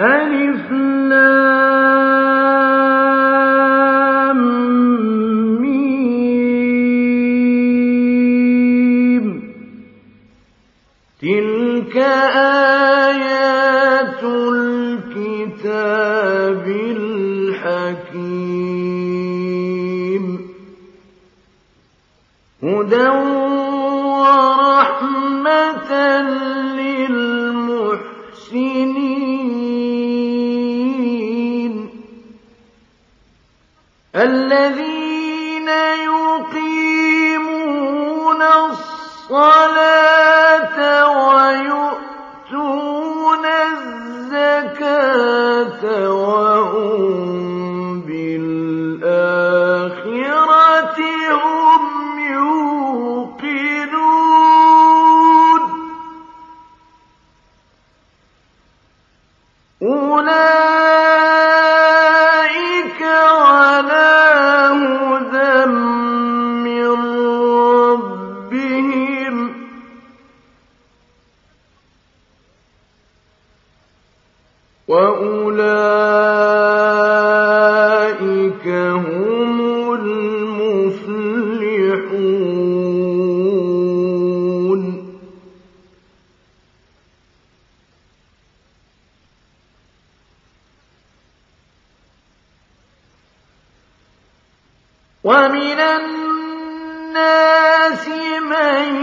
ألف لام ومن الناس من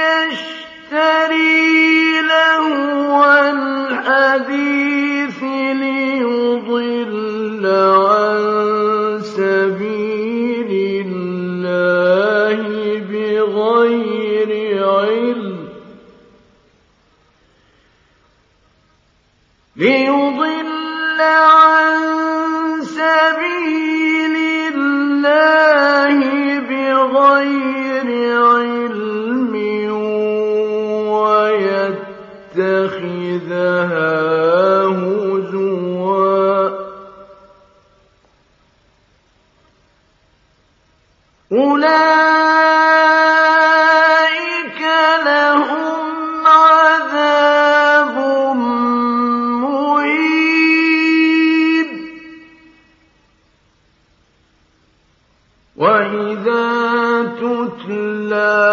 يشتري الحديث تتلى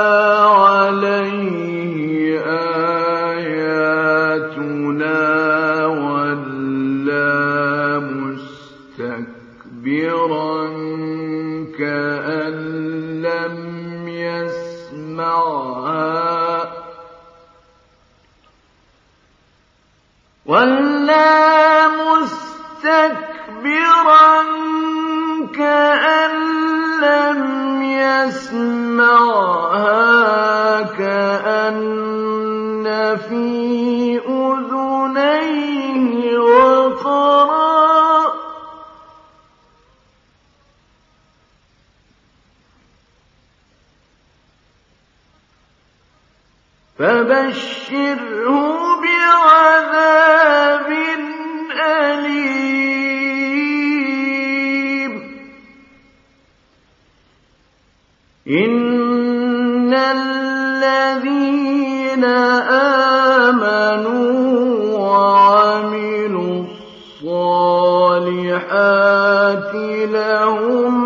لَهُمْ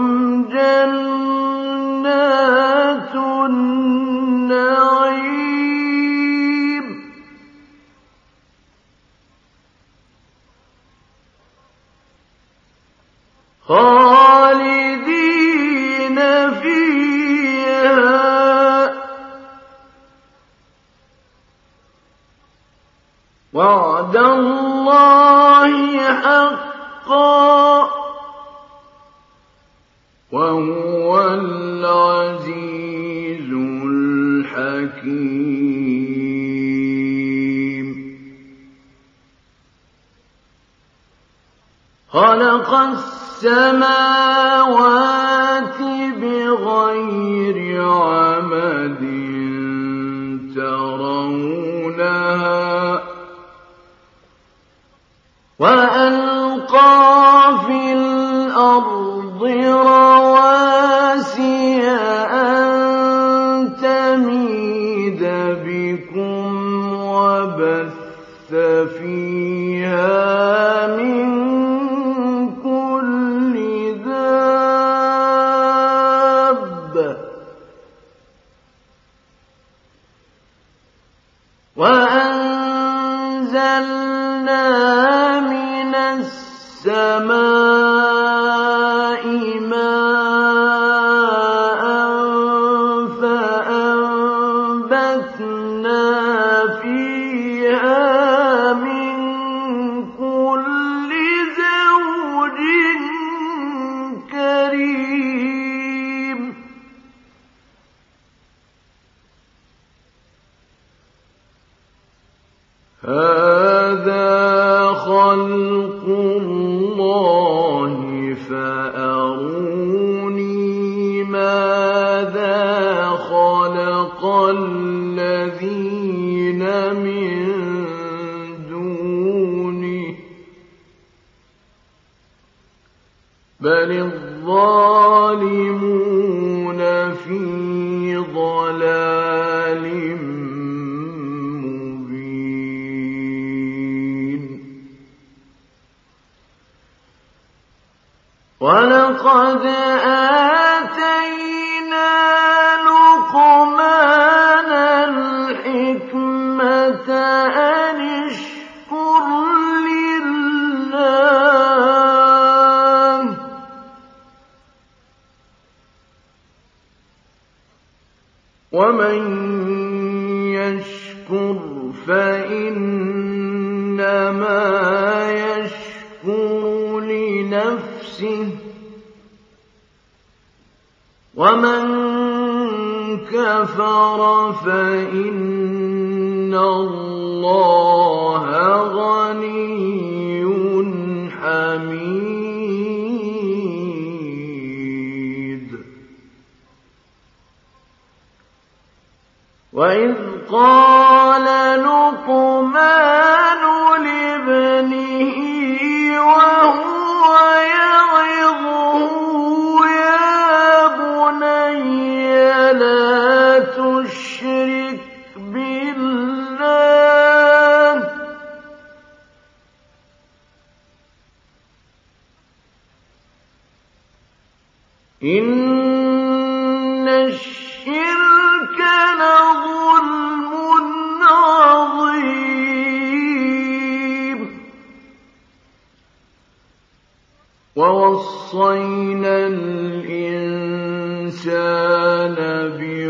خلق السماوات بغير عمد ترونها. من السماء ولقد آتينا كفر فإن الله غني حميد. وإذ كان بي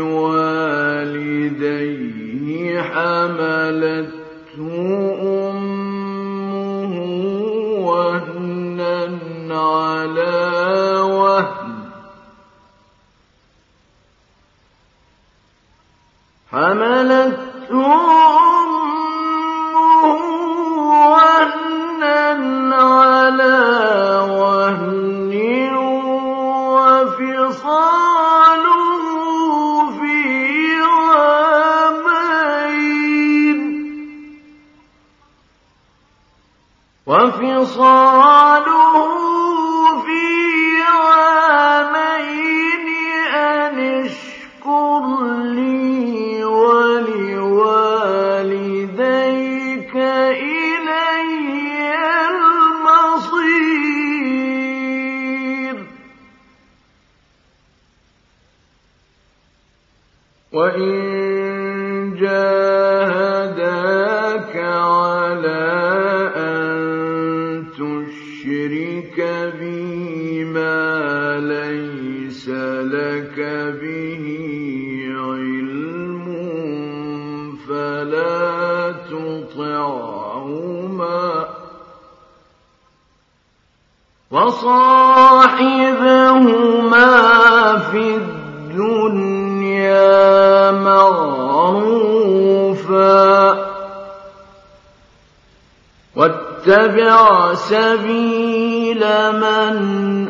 اتبع سبيل من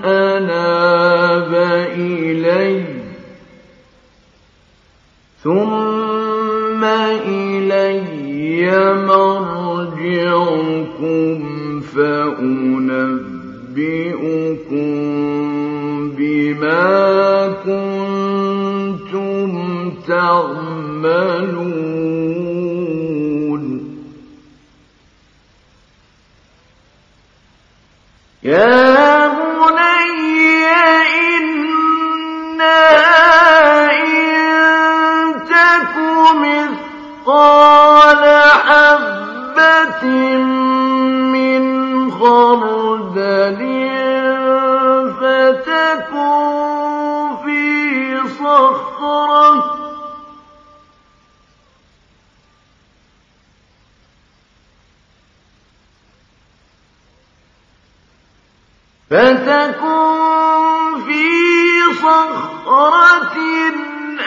أناب إلي. ثم إلي مرجعكم فأنبئكم بما كنتم تعملون. يا بني إنا إن تك مثقال حبة من خردل فتكن في صخرة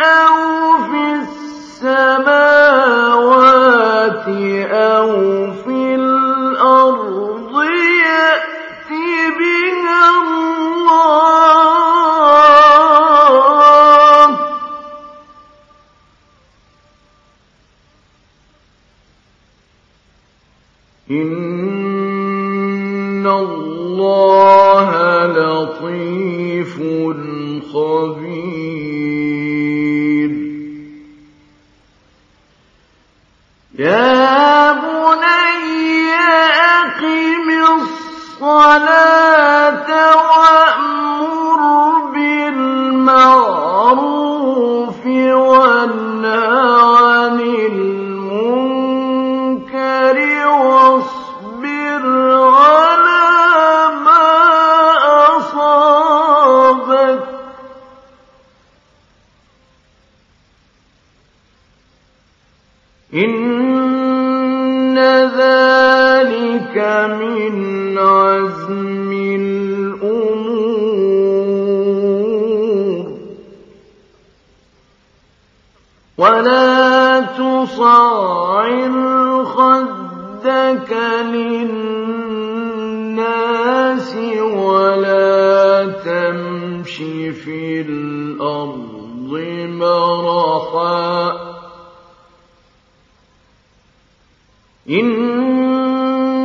أو في السماوات أو في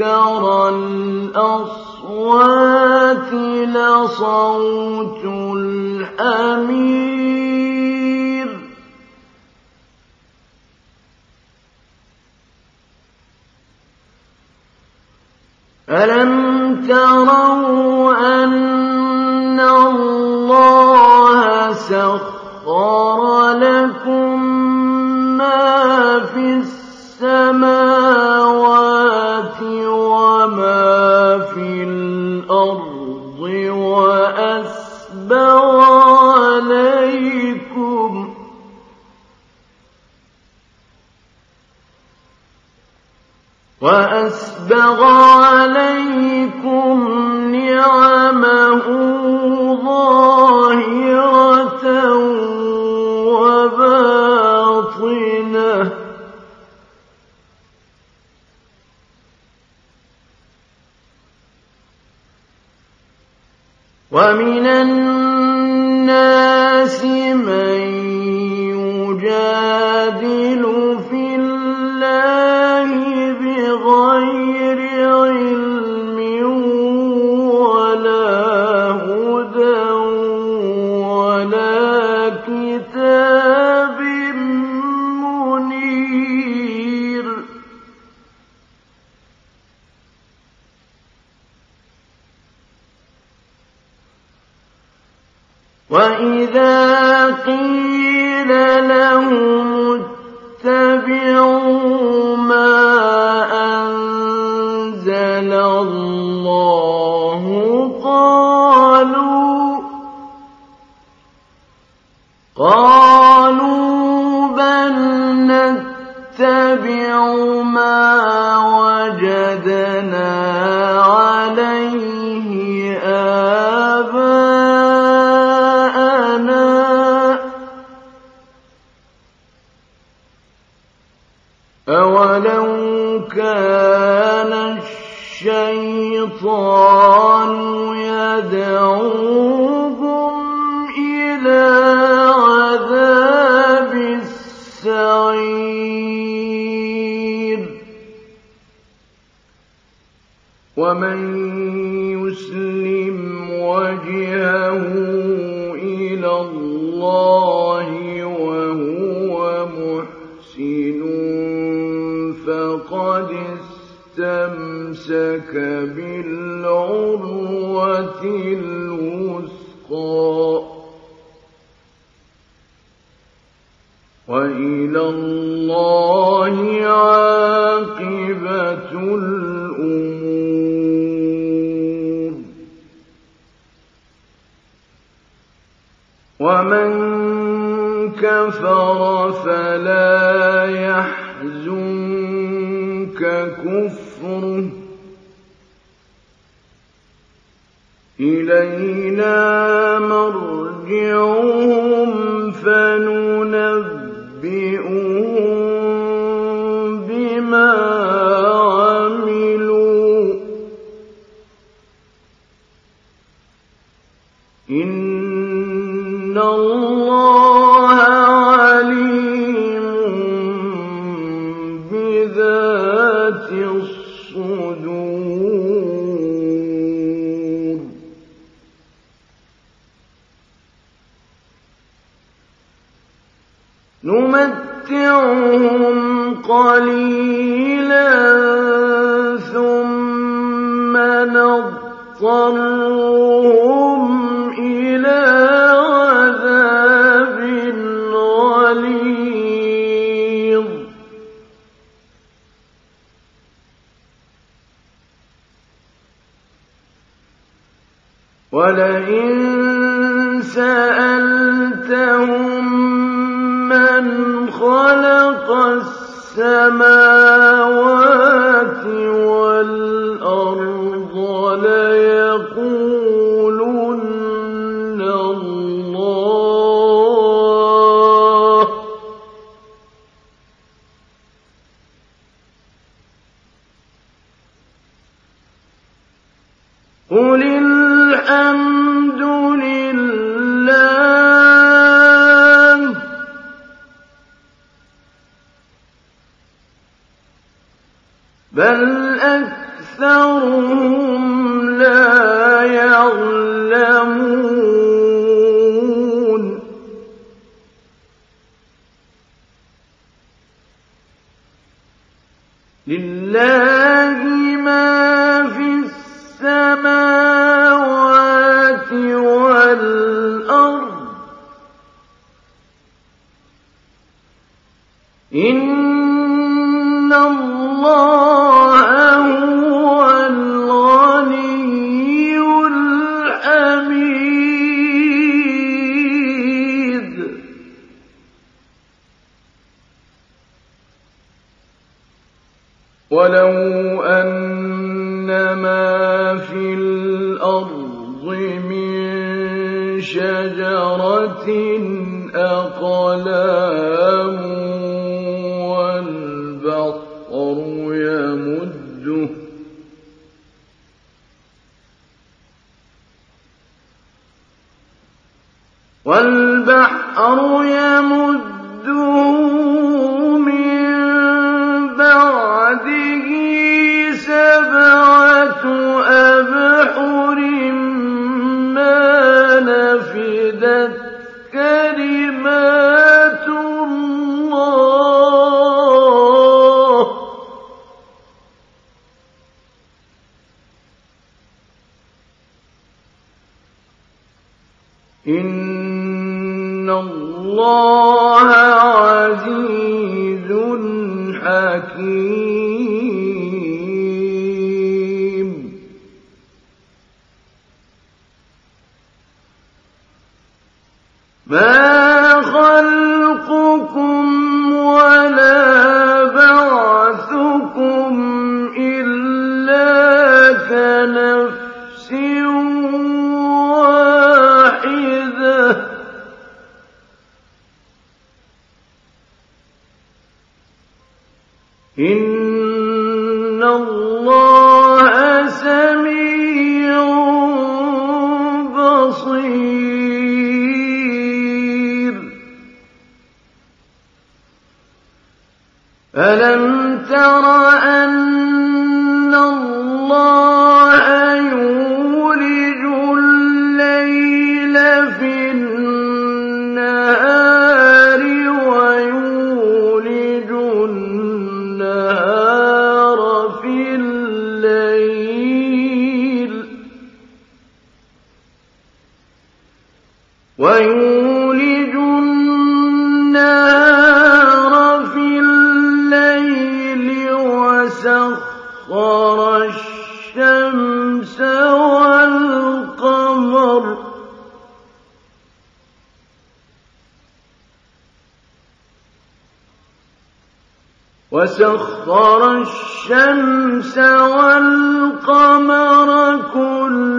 أنكر الأصوات لصوت الأمير. ألم تروا أن الله سخر وأسبغ وإذا نمتعهم قليلا ثم نضطرهم إلى عذاب غليظ. ولئن سأل السماوات والأرض ليقولن الله. قل الحمد بل وَلَوْ أَنَّمَا فِي الْأَرْضِ مِن شَجَرَةٍ أَقْلَامٍ ألم تر وسخر الشمس والقمر كل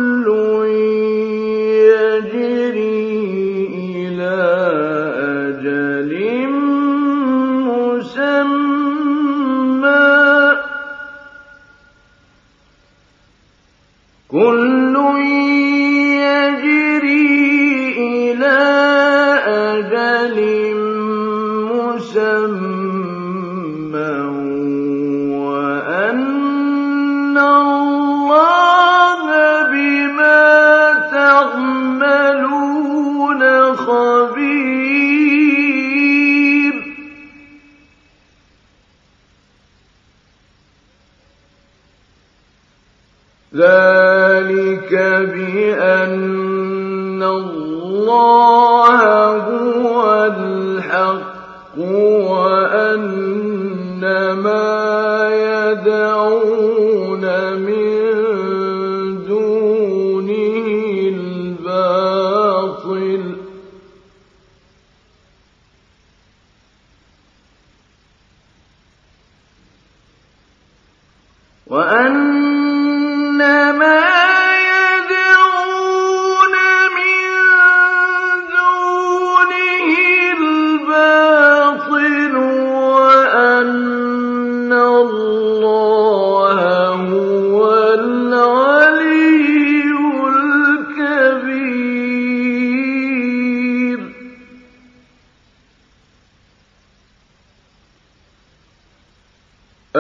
ذلك بأن الله هو الحق وأن ما يدعون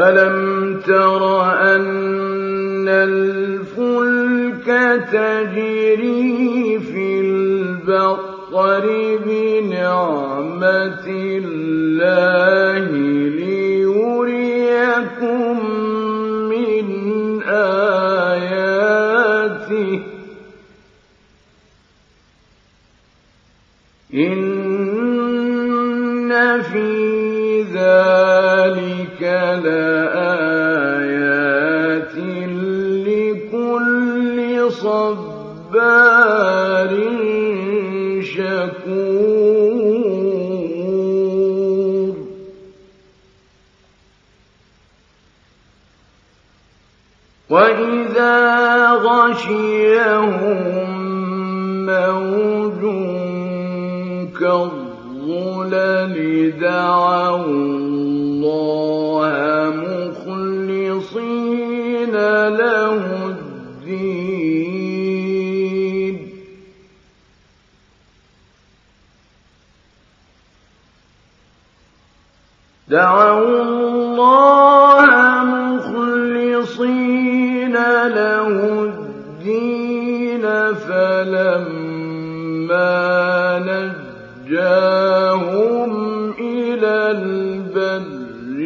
ألم تر أن الفلك تجري في البحر بنعمة الله صبار شكور. وإذا غشيهم موج كالظلل دعوا دعوا الله مخلصين له الدين فلما نجاهم إلى البر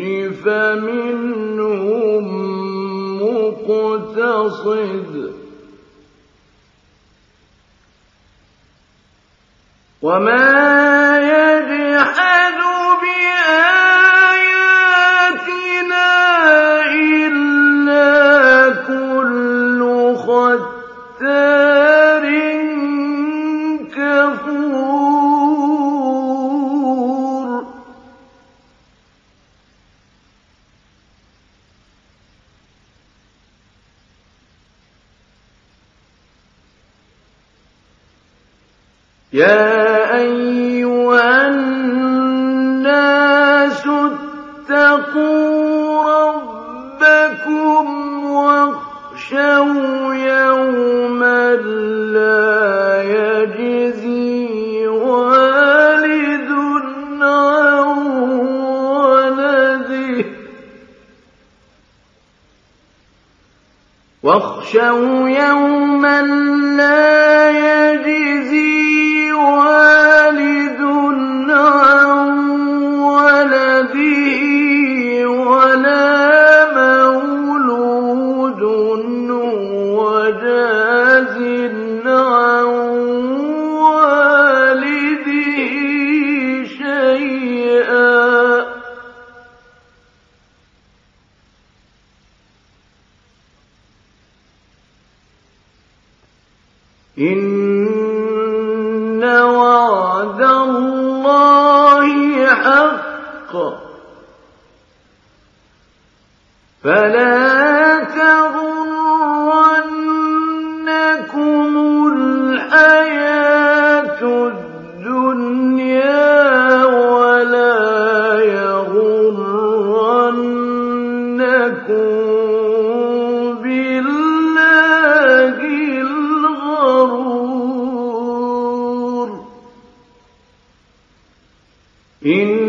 فمنهم مقتصد. وما إِلَّا إن